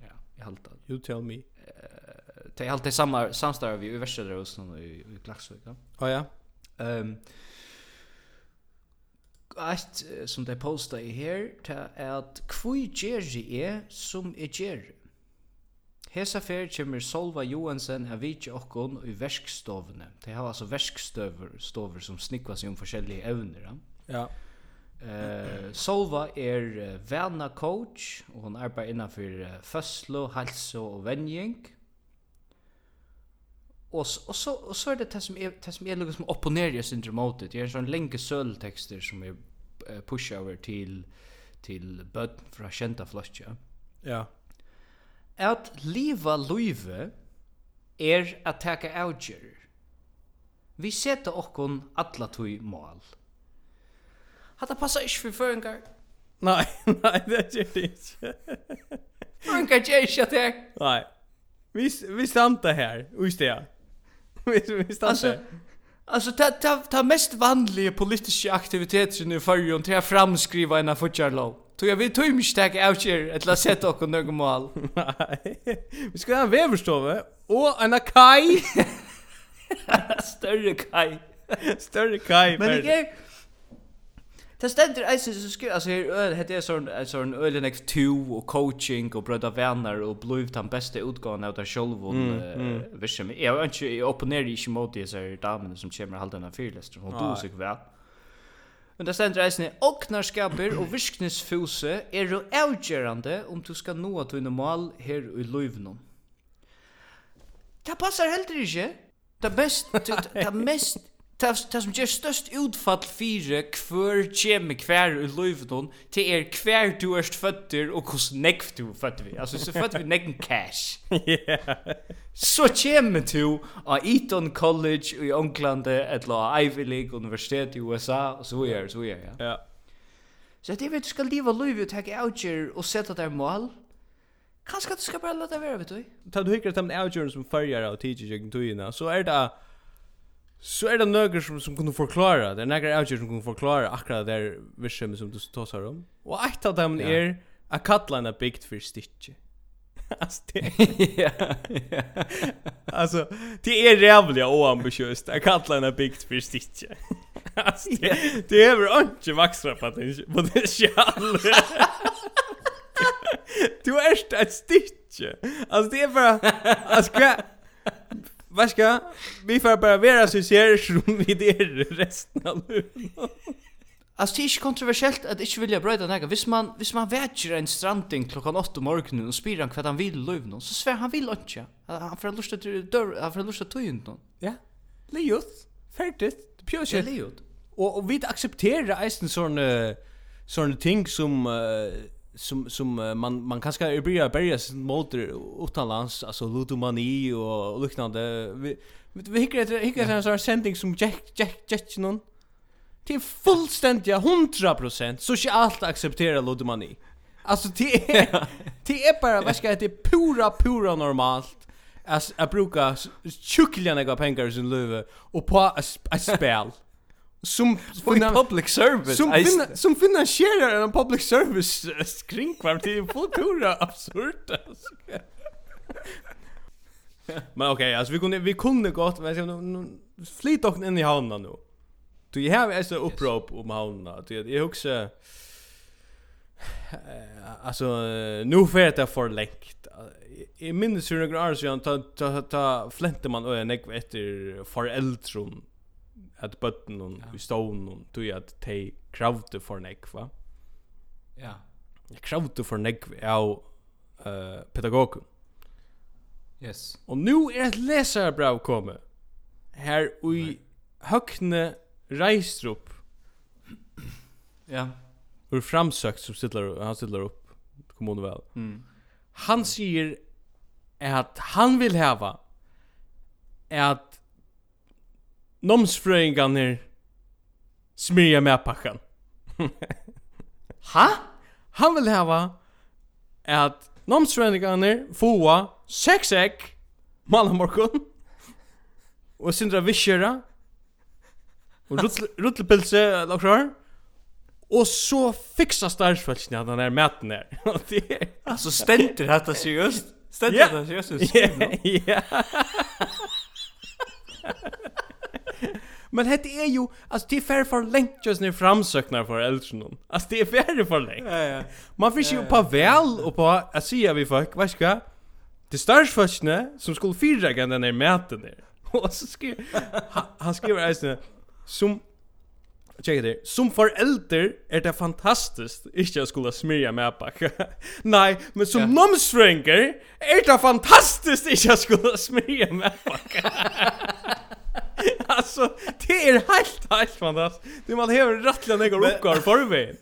Ja, jag halt. You tell me. Det är halt det samma samstarv i Västervik i i Klaxvik. Ja, ja. Ehm um, Eit som det posta i her, ta at kvui gjerri er som er gjerri. Hesa fer kjemur Solva Johansen av vitje okkon i verkstovene. De har altså verkstøver stover som snikva seg om forskjellige evner. Ja. Uh, Solva er uh, vana coach, og hon arbeider innanfor uh, fødslo, halso og venjing och och så och så är det det som är det som är något som opponerar sig mot det. Det är sån länge söltexter som är pusha över till till bud fra kända flascha. Ja. Att leva Luive är att ta outjer. Vi sätter okkon alla tui mål. Hatta passar inte för föringar. Nej, nej, det är det inte. Föringar ger inte det. Nej. Vi, vi stannar här, just det Vi stannar. Alltså ta ta ta mest vanliga politiska aktiviteter i för till att framskriva en futjarlov. Tog jag vi tog mig stäck out here ett la sätta och några mål. Vi ska ha en väverstove och en kaj. Större kaj. Större kaj. Men det Det ständer alltså så skri alltså här hade jag sån en sån öl next 2 och coaching och bröda vänner och blivit den bästa utgåvan av det själv och visst men jag inte jag opponerar inte mot det så här damen som kommer hålla den fyrläst och då så kvar. Men det ständer alltså oknarskaper och viskningsfuse är ju avgörande om du ska nå att vinna mål här i Löven. Det passar helt inte. Det bäst det mest det som gjør størst utfall fire hver kjemme hver i løyven til er hver du erst føtter og hos nekv du føtter vi altså så føtter vi nekv cash så kjemme du av Eton College i Ånglande eller av Ivy League universitet i USA og så er så er ja, ja. Så det vet du skal leva liv og takke outjer og sette der mål. Kanskje du skal bare lata være, vet du? Ta du hikker at de outjer som fyrjar av tidsjøkken tøyina, så er det så är det några som som kunde förklara. Det är några outjer som kunde förklara akkurat det där vision som du tar om. Och ett av dem Ja. är att kattlarna byggt för stitche. Alltså det ja. Alltså det är jävligt oambitiöst. att kalla en byggt för stitch. Alltså det, det är väl inte maxra potential. Du är ett stitch. Alltså det är bara alltså Värska, vi får bara vara så ser som vi det resten av livet. Alltså det är inte kontroversiellt att inte vilja bröda näga. Hvis man, hvis man väger en stranding klockan 8 morgonen och spyr han vad han vill löv någon, så svär han vill inte. Han får lust att dörr, han får lust att tog någon. Ja, lejut, färdigt, pjöset. Ja, lejut. Och, och vi accepterar eisen sån, sån ting som uh, som som man man kanske är börja börja mot utanlands alltså ludomani och liknande. Vi vi hickar hickar en sån sending som jack jack jack någon till fullständiga 100% så ska allt acceptera ludomani alltså det är det är bara vad ska jag det är pura pura normalt att att bruka tjukliga några pengar i sin löve och på ett spel som finna public service som finna som finansierar en public service kring till full fulltura absurt Men okej, okay, alltså vi kunde vi kunde gott men jag flyt dock in i hamnen nu. Du jag har alltså upprop om hamnen. Du jag också alltså nu för det för längt. I minns hur några år sedan ta ta ta flänte man och jag efter föräldron at bøtten og ja. i og tog at de kravde for nekk, va? Ja. Jeg kravde for nekk av uh, pedagogen. Yes. Og nu er et leserbrev kommet her i Høgne Reistrup. Ja. Ur framsøkt som stiller, han stiller opp kommunevel. Mm. Han sier at han vil hava at nomsfrøyngarnir smyrja med pakkan. ha? Han vil hava at nomsfrøyngarnir fåa seks ek malamorkon og sindra visjera og rutlepilse lakrar og så fixa starsfälsna den här mäten där. alltså ständer detta seriöst? Ständer detta seriöst? Ja. Men hette är ju alltså det är fair för längt just nu framsöknar för äldre någon. Alltså det är fair för längt. Ja ja. Man fick ju på väl och på att se vi folk, vad ska? Det stars förstne som skulle fira igen den där mäten där. Och så skriver han skriver alltså som Tjekk det. Som forelder er det fantastiskt ikke å skulle smyrja med pakka. Nei, men som ja. nomsfrøyngar er det fantastiskt ikke å skulle smyrja med. Alltså, det är helt helt fantastiskt. Du man har rättligen några uppgifter för mig.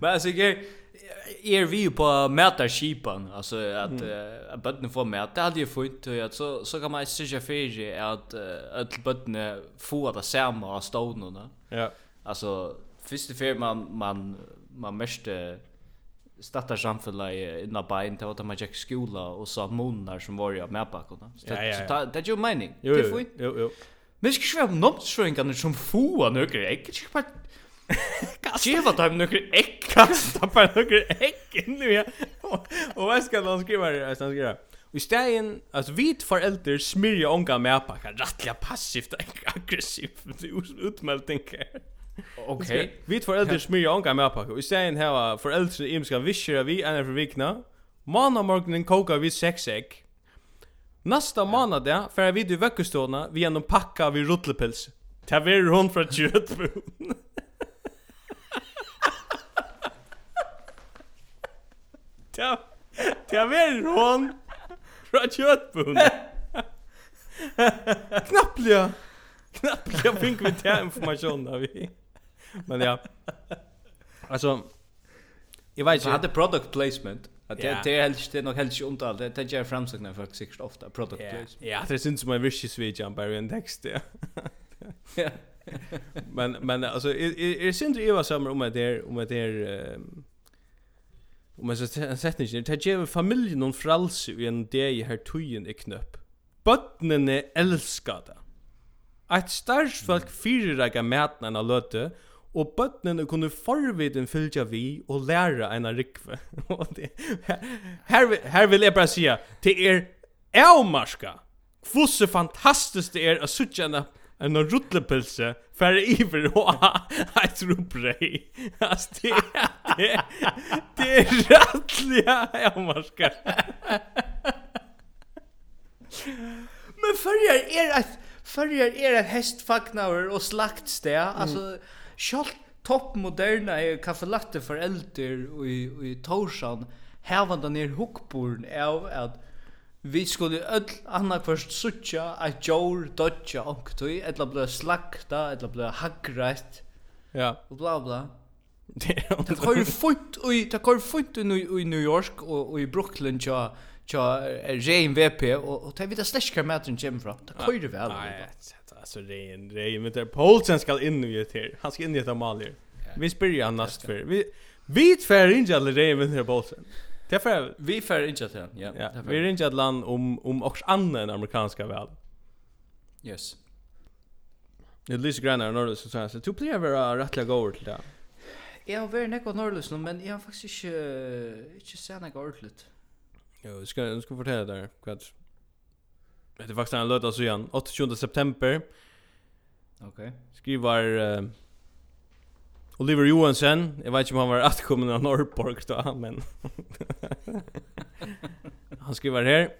Men alltså jag är vi på mäta skipan alltså att att bötten får mäta det hade ju fått att så så kan man se för att att bötten får det samma av stånorna. Ja. Alltså första för man man man måste stattar samfella i inna bein till att man gick skola och så månader som var jag med bakom så det är ju mening det är fint jo jo men ska jag nog sjunka som få några ägg jag bara Kasta dem några ägg kasta bara några ägg nu och vad ska de skriva här? ska skriva I stägen, alltså vi föräldrar smyrja ånga med på rättliga passivt aggressivt utmält tänker Okej. Vi föräldrar smyrja onka med pakka. Vi säger här föräldrar im ska vischa vi en för vikna. Måna morgonen kokar vi sex ägg. Nästa månad där för vi du veckostona vi en pakka vi rutlepils. Ta ver hon från kött. Ta ta ver hon från köttbund. Knappliga. Knappliga fick vi ta information där vi. Men ja. Alltså jag vet inte. Hade product placement. Att det det är helst det nog helst inte allt. Det tänker jag framsökna för sig ofta product placement. Ja, det syns som en wish switch on Barry and text. Ja. Men men alltså är är synd det var som om det är om det är om man sätter sättningen det ger familjen någon frals i en dag i här tujen är knöpp. Bötnene elskar det. Ett starkt folk fyrirreika mätna en av og bøttene kunne forviden fylgja vi og læra en rikve. her, her vil jeg bare sige, det er avmarska. Hvordan fantastisk det er å suttje en en rutlepølse för iver ha et robrei. Altså, det det det er rettelig avmarska. Men förr är ett förr är ett hästfacknaur och slaktstä. Alltså Sjálv toppmoderna er kaffelatte for elder og i, i Torsan hevanda nir hukborn av at vi skulle öll annar kvart suttja at jor dodja onktui etla blei slakta, etla blei hagrætt ja. og bla bla Det går fort i det går fort i, i New York og, og i Brooklyn tja tja Rein VP og, och det er vidt slæskar mætren kjem från. det går vel Nei, alltså Rejen, Rejen, men där Paulsen ska in i det här. Han ska in i det Malier. här. Vi spyr han näst för. Vi vi tvär inte alla Rejen med den Paulsen. Därför vi för inte att ja. ja vi är inte att land om om också andra än amerikanska väl. Yes. Det lyser grannar när det så så to play vara rättliga går till det. Jag har varit nekva norrlös nu, men jag har faktiskt inte, inte sett något ordentligt. Jo, jag ska, jag ska fortälla där. Kvart, det är faktiskt en lördag så igen. 28 september. Okej. Okay. Skriver uh, Oliver Johansen. Jag vet inte om han var attkommen av Norrpork då, men... han skriver här.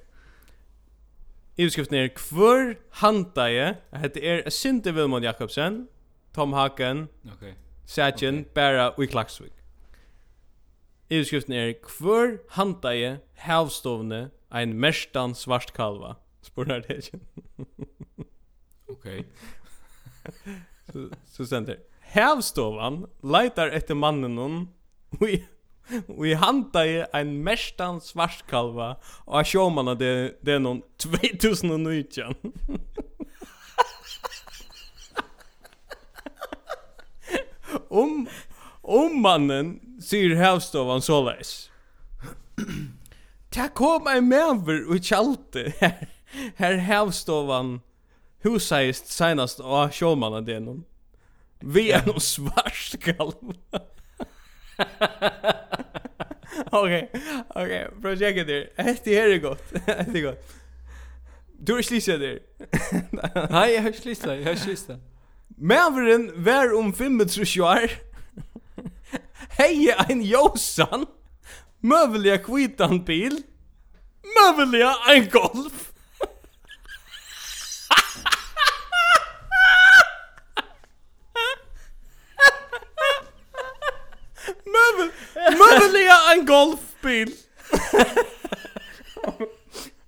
Utskriften är Kvör hantaje. Jag heter er Sinte Vilmon Jakobsen. Tom Haken. Okej. Okay. Sætjen, okay. Bæra og i Utskriften är Kvör hantaje havstovne ein mestan svartkalva. Spurnar det ikke. Okej. Så så sender. Havstovan leitar etter mannen hon. Vi vi hanta i ein mestan svartkalva a sjómanna det det någon 2019. om om mannen syr havstovan såleis. Ta kom ein mever og kjalte her her havstovan husaist senast av showman av noen Vi är nog svartskalv. Okej, okej, sjekke där. Hette her er godt, hette er godt. Du er slissa der. Nej, jag er slissa, jag är slissa. Mävren var om 35 år. Hej ein Josan. Mövliga kvitan bil. Mövliga ein golf. en golfbil.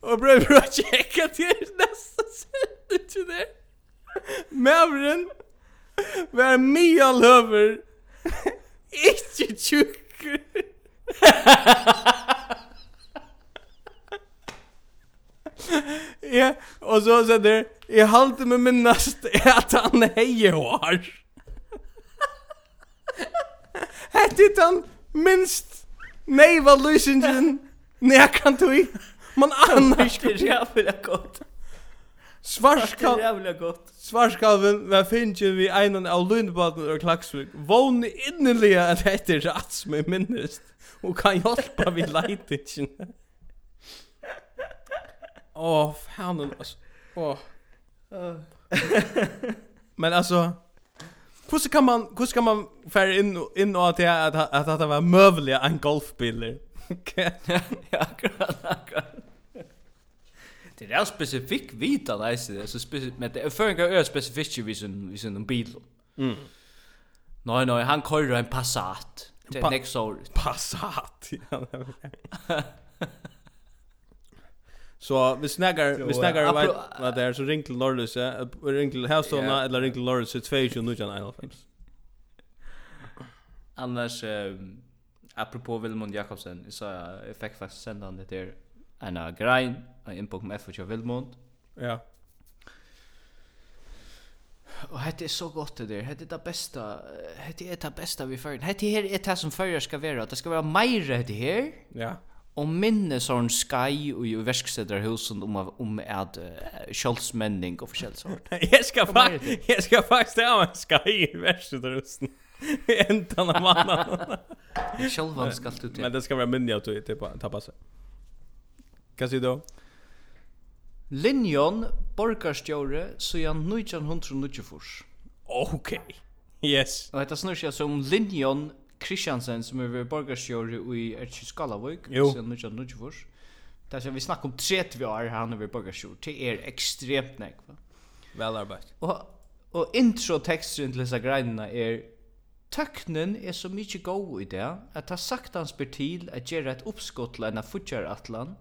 Og prøver å tjekke til neste sett ut det. Mævren var mye løver. Ikke tjukker. ja, og så sa det, jeg halte med min at han heie hår. Hette han minst Nei, var løsingen nekan tui. Man annar ikke. Det er jævlig godt. Svarskal... Det er jævlig godt. Svarskalven var finnje vi einan av Lundbaden og Klaksvik. Våne innelige at dette er rett som jeg minnest. Og kan hjelpa vi leitingen. Åh, oh, fanen, altså. Åh. Men altså... Hur kan man hur ska man färra in in och att att att att det var mövliga en golfbil. Okej. Ja, akkurat. akkurat. Det är specifik vita läs det så specifikt med det för en grej specifikt vi som vi som en bil. Mm. Nej nej, han kör en Passat. Det är nästa år. Passat. Så vi snackar vi snackar vad vad där så ring till Norrlöse, ring till Hästholma eller ring till Norrlöse 22995. Annars eh apropå Vilmund Jakobsen så jag fick faktiskt sända det där en grein en på med för Vilmund. Ja. Och det är så gott det där. Det er det bästa. Hetta är det bästa vi för. Det här är det som förr ska vara. Det ska vara mer det här. Ja. Og minne sånn skai og jo verksteder husen om, om at uh, kjølsmenning og forskjellig sånt. jeg skal faktisk, jeg skal faktisk ha en skai i verksteder husen. Entan av mannen. Kjølvan skal du til. Men det skal være minne av du til tappa seg. Hva sier du? Linjon, borgarstjåre, så jan 1994. Ok, yes. Og dette snur seg som Linjon, Kristiansen som är er borgarstjör i Erkiskalavik sen nu känner du vars. Där ska vi snacka om 30 år han är borgarstjör. Det är extremt näck va. Väl arbetat. Och och intro texten till dessa grejerna är Tøknen er så mykje god i det, at ta saktans ber til at gjere et oppskott til enn futjaratlan,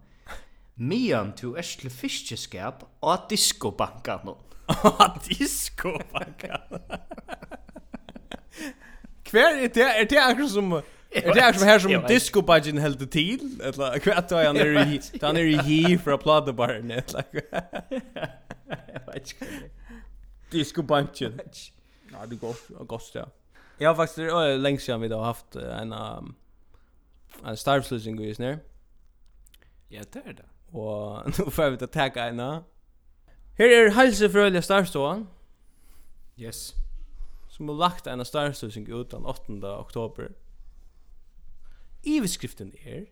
mian to er til fiskeskap og diskobankan. Og diskobankan. Kvar är det? är det akkurat som... Er det akkurat som her som disco-budgeten held til? Eller hva er han er i... Da han er i hi fra platebaren, eller hva? Jeg vet ikke. Disco-budgeten. Ja, det går godt, ja. Jeg har faktisk... Det er lenge siden vi da har haft en... En starvsløsning i snær. Ja, det er det. Og nå får vi til å takke en. Her er helsefrølige starvstående. Yes som har lagt en starstøysing ut den 8. oktober. Iveskriften er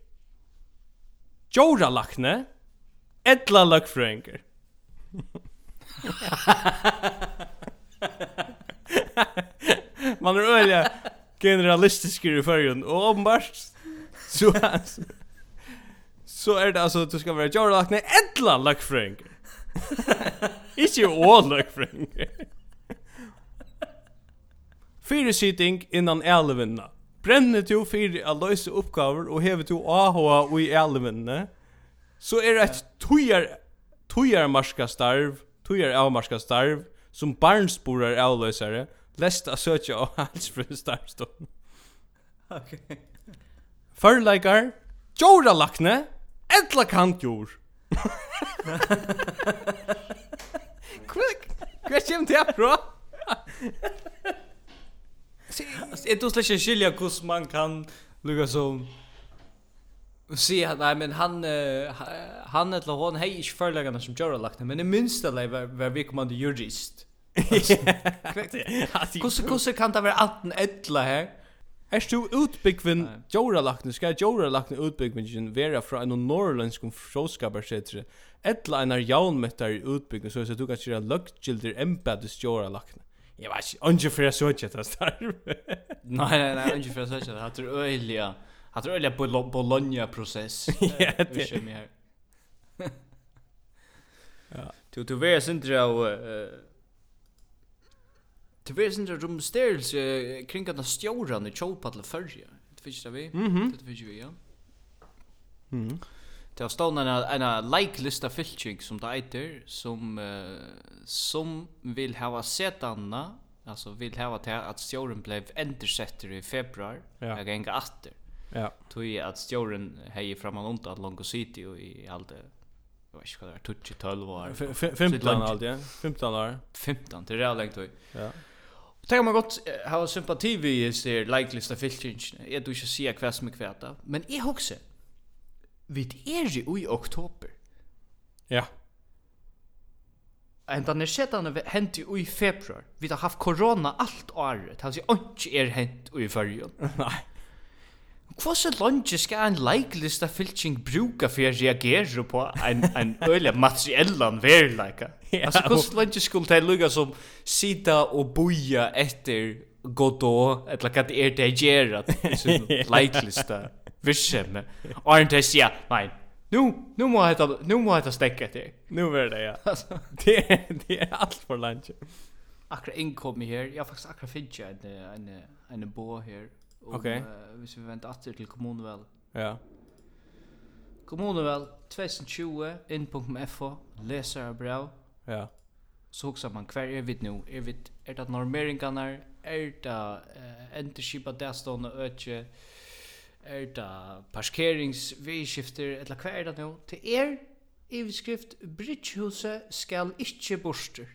Jora lakne Edla lakfrøyngur Man er øyla generalistisk i fyrjun og åpenbart så, så er det altså du skal være Jora lakne Edla lakfrøyngur Ikke å lakfrøyngur Fyresitting innan elvinna. Brenne du fyrir a løysa oppgaver og hever du AHA i elvinna, så er det et tujar, tujar marska starv, tujar avmarska starv, som barnsporar avløysare, lest a søtja av hans fru starvstånd. Ok. Förleikar, Jora lakne, etla kant jord. Quick, kjem til jeg? Jag tror släck en skilja kus man kan lugga som se att nej men han han eller hon hej ich förläggarna som gör lagt men i minsta lei var vi kommer jurist. Kusse kusse kan det vara atten ettla här. Er du utbyggvin joralakne, skal joralakne utbyggvin vera fra en norrlønsk fråskaparsetre, etla en er jaunmettar utbyggvin, så at du kan kjera løggildir embedis joralakne. Jeg vet ikke, inte, inte för jag såg det här Nej, nej, nej, inte för jag såg det här. Jag tror öjliga, jag tror öjliga Bologna-process. Ja, det är det. Ja. Du, du vet inte av... Du vet inte av styrelse kring att stjåran i tjålpaddla förrja. Det finns det vi. Det finns vi, ja. Mhm. Det har stått en, en like-lista fylking som det eiter, som, uh, som vil hava setanna, altså vil hava til at stjåren ble endersetter i februar, ja. og enga atter. Ja. Tog at stjåren hei framan undan Longo City og i alt det, jeg vet ikke hva det var, 12 år. 15 alt, ja. 15 år. 15, det er real lengt tog. Ja. Tänk man gott ha sympati vid ser like-lista filchingen. Jag du ska se kväs med kväta. Men jag också vi er jo i oktober. Ja. En den er sedan hent jo i februar. Vi har haft korona alt året. Han sier, ikke er hent i fyrjon. Nei. Hva så lunge skal en leiklista fylking bruka for å reagere på en, en øyla materiellan verleika? ja, altså, hva så langt skulle det lukka som sida og boja etter Godot, eller hva det er det jeg gjør, at leiklista virksomhet. Och inte säga, nej, nu nu må heta nu må heta stäcka till. Nu är det ja. det är, det är allt för lunch. Akkurat inkom här. Jag har faktiskt akkurat fincha en en en bo här. Okej. Okay. Uh, vi väntar åter till kommunevel. Ja. Kommunen väl 2020 in.fo läsare bra. Ja. Så också man kvar är vi nu. Är vi, är det normeringarna är det uh, enterskipa där stående öke er det parkeringsveiskifter, eller hva er det nå? Til er, iveskrift Bridgehuset skal ikke borster.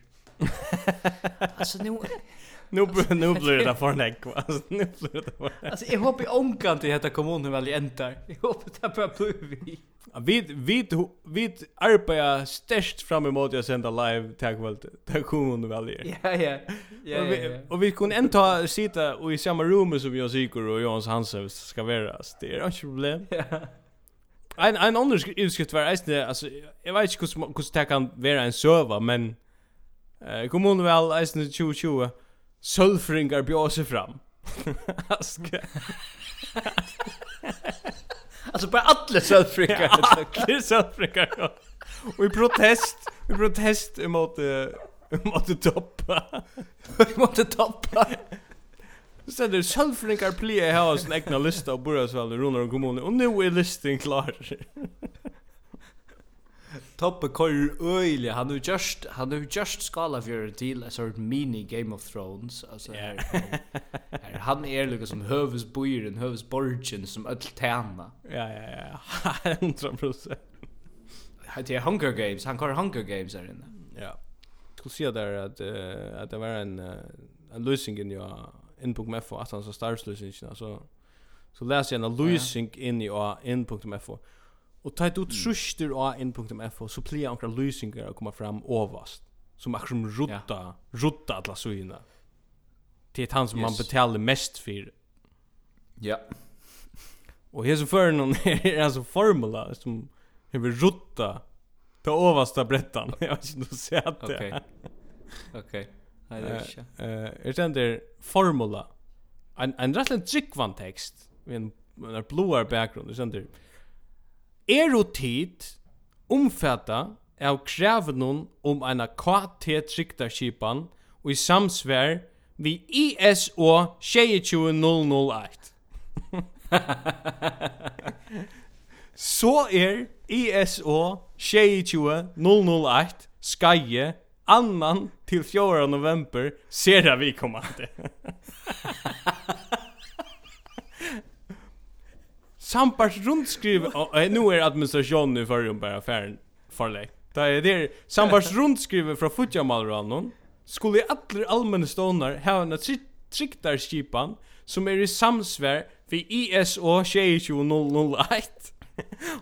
altså, nå, nu nu blir det för näck alltså nu blir det för Alltså jag hoppas onkan till heter kommunen väl i ända. Jag hoppas det bara blir vi. Vi vi vi arbetar störst fram emot att sända live tack väl tack kommunen väl. Ja ja. Ja ja. Och vi kunde ändå sitta och i samma rum som jag Sikor och Jons Hansen ska vara. Det är inget problem. Ja. Ein ein annan utskrift var eisne, alltså jag vet inte hur hur det kan vara en server men eh kommunen väl eisne 2020 Sölfringar bjöd sig fram. Aske. Alltså bara alla sölfringar. alla sölfringar. Och i protest, i protest emot uh, emot toppa. emot toppa. Så det sölfringar plia här sin egna lista och börjar så väl runt om kommunen. Och nu är listan klar. Toppe kör öjlig. Han har just han har just skala för till a sort mini Game of Thrones alltså här. här han är liksom som hövsbojen, hövsborgen som öll tärna. Ja ja ja. 100%. Hade Hunger Games, han kör Hunger Games där inne. Ja. Skulle se där att uh, att det var en uh, en lösning in ja inbook med för att han så startslösningen så så läser jag en lösning in i inbook med för Och ta ut tröster av n.fo så blir några lösningar att komma fram ovast. Som akkurat som rutta, ja. rutta alla sojorna. Det är han som yes. man betalar mest för. Ja. Och här så för någon är alltså formula som över rutta på översta brettan. Jag vet inte hur jag det. Okej. Okej. Nej, det är inte. Eh, är det formula? En en rätt en trickvan text med en blåar bakgrund. Det är erotid omfatta av krävnun om ena KT-tryktarkipan og i samsvär vi ISO 26001. Så er ISO 26001 skaje annan til 4 november ser vi kommande. Sampars rundskriv oh, nu är administration nu för um bara affären förlägg. Det är det Sampars rundskriv från Fujamalranon skulle alla allmänna stonar ha en triktar skipan som är i samsvär för ISO 22001.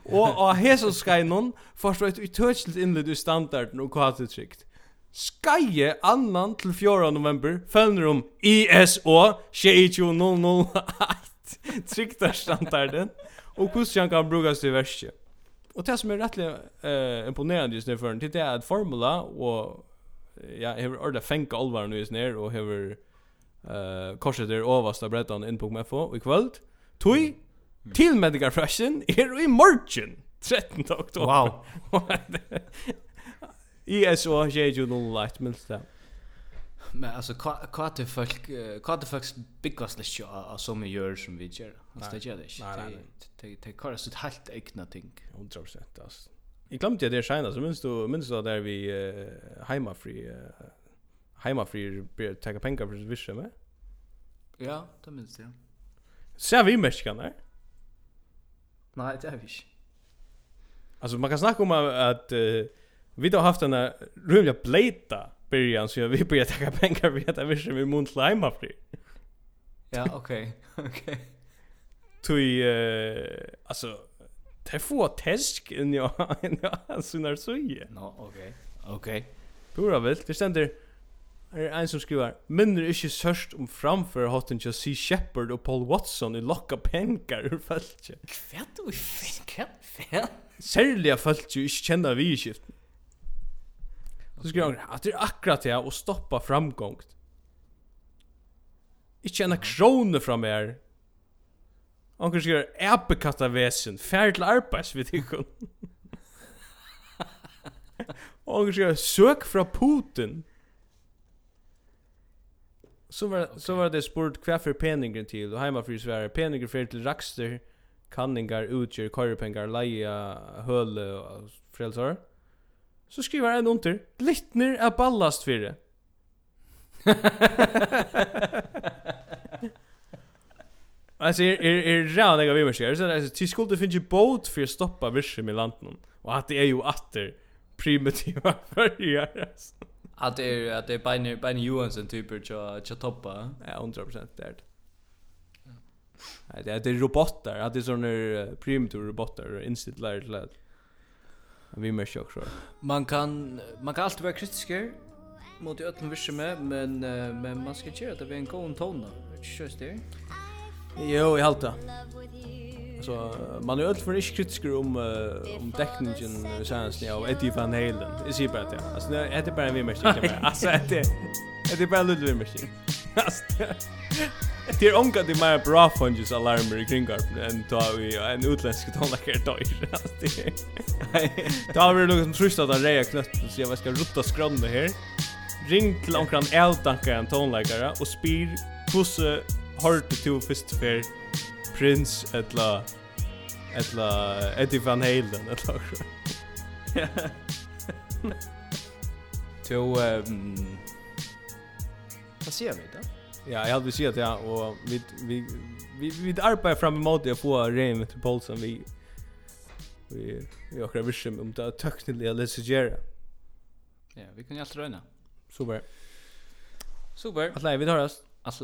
och och hesa skainon förstår ett utöchligt inled i standarden och kvart trikt. Skaje annan till 4 november följer om ISO 22001. tryktarstandarden och hur han kan brukas till verset. Och det som är rätt eh, imponerande just nu för det är att formula och ja, jag har ordet fänka nu just ner och har eh korset där översta breddan in på MFO i kväll. Tui till medical freshen är i morgen, 13 oktober. Wow. ISO, är så jag ju men. Men alltså kvart det folk kvart det folks biggest list av som vi gör som vi gör. Alltså det gör det inte. Det det kallas så helt egna ting. 100% alltså. Jag glömde det där skena så minns du minns du där vi hemmafri hemmafri ta pengar för vissa med? Ja, det minns jag. Ser vi mäskan där? Nej, det är vi inte. Alltså man kan snacka om att, uh, vi har haft en rymliga blejta början så jag vill börja tacka pengar för att jag vill vi mun till hemma Ja, okej. Okej. Tui eh alltså det får test in ja alltså när så ju. No, okej. Okej. Pura väl, det ständer er ein som skriver Minner ikkje sørst om framfør hotten til C. Shepard og Paul Watson i lokka penkar ur fæltje Hva du fick fæltje? Særlig av fæltje ikke kjenner vi i skiften Så skriver han att det er akkurat det och stoppa framgångt. Inte en krone fra mer. Han kan skriva vesen, väsen, til arbeids, arbets vid tycker. Och han kan skriva sök från Putin. Så var, okay. så var det spurt hva for peningen til, og heima for Sverige, peningen fyrir til rakster, kanningar, utgjør, korrepengar, leia, høle og frelsar. Mm så skriver han under Glittner är ballast för det. Alltså är är är när jag vill mig. Så alltså till skuld det finns ju båt för att stoppa virsen i landet. Och att det är ju åter primitiva förjar. Att det är att det är bara bara Johansson typer så så toppa. Ja 100% det är det. Nej, det är robotar, att det är såna primitiva robotar, instilla till att Vi märker också. Man kan man kan alltid vara kritisk mot öllum vissu med, men uh, men man ska göra det vid en god ton. Just det. Jo, jag halta. Så man är öll för inte kritiker om uh, om täckningen uh, senast ni av Eddie Van Halen. Det ser bara det. Alltså det är bara en vimmerstick. Alltså det är det bara vi vimmerstick. Alltså Det är onka det mer bra fungus alarmer i kringgarpen än ta vi en utländsk tonlacker dör. Då har vi nog som trusht att reja knött så jag ska rutta skrönne här. Ring till onkran eltankaren tonlackare och spyr hos hårt till fyrst för Prince etla etla Eddie Van Halen etla. Ja. Jo, ehm Vad ser vi då? Ja, jag hade sett att ja och vi vi vi vi arbetar fram emot att få Rain med Paulsen vi vi vi har krävt om det tekniska läsegera. Ja, vi kan ju alltid röna. Super. Super. Alltså, vi tar oss. Alltså,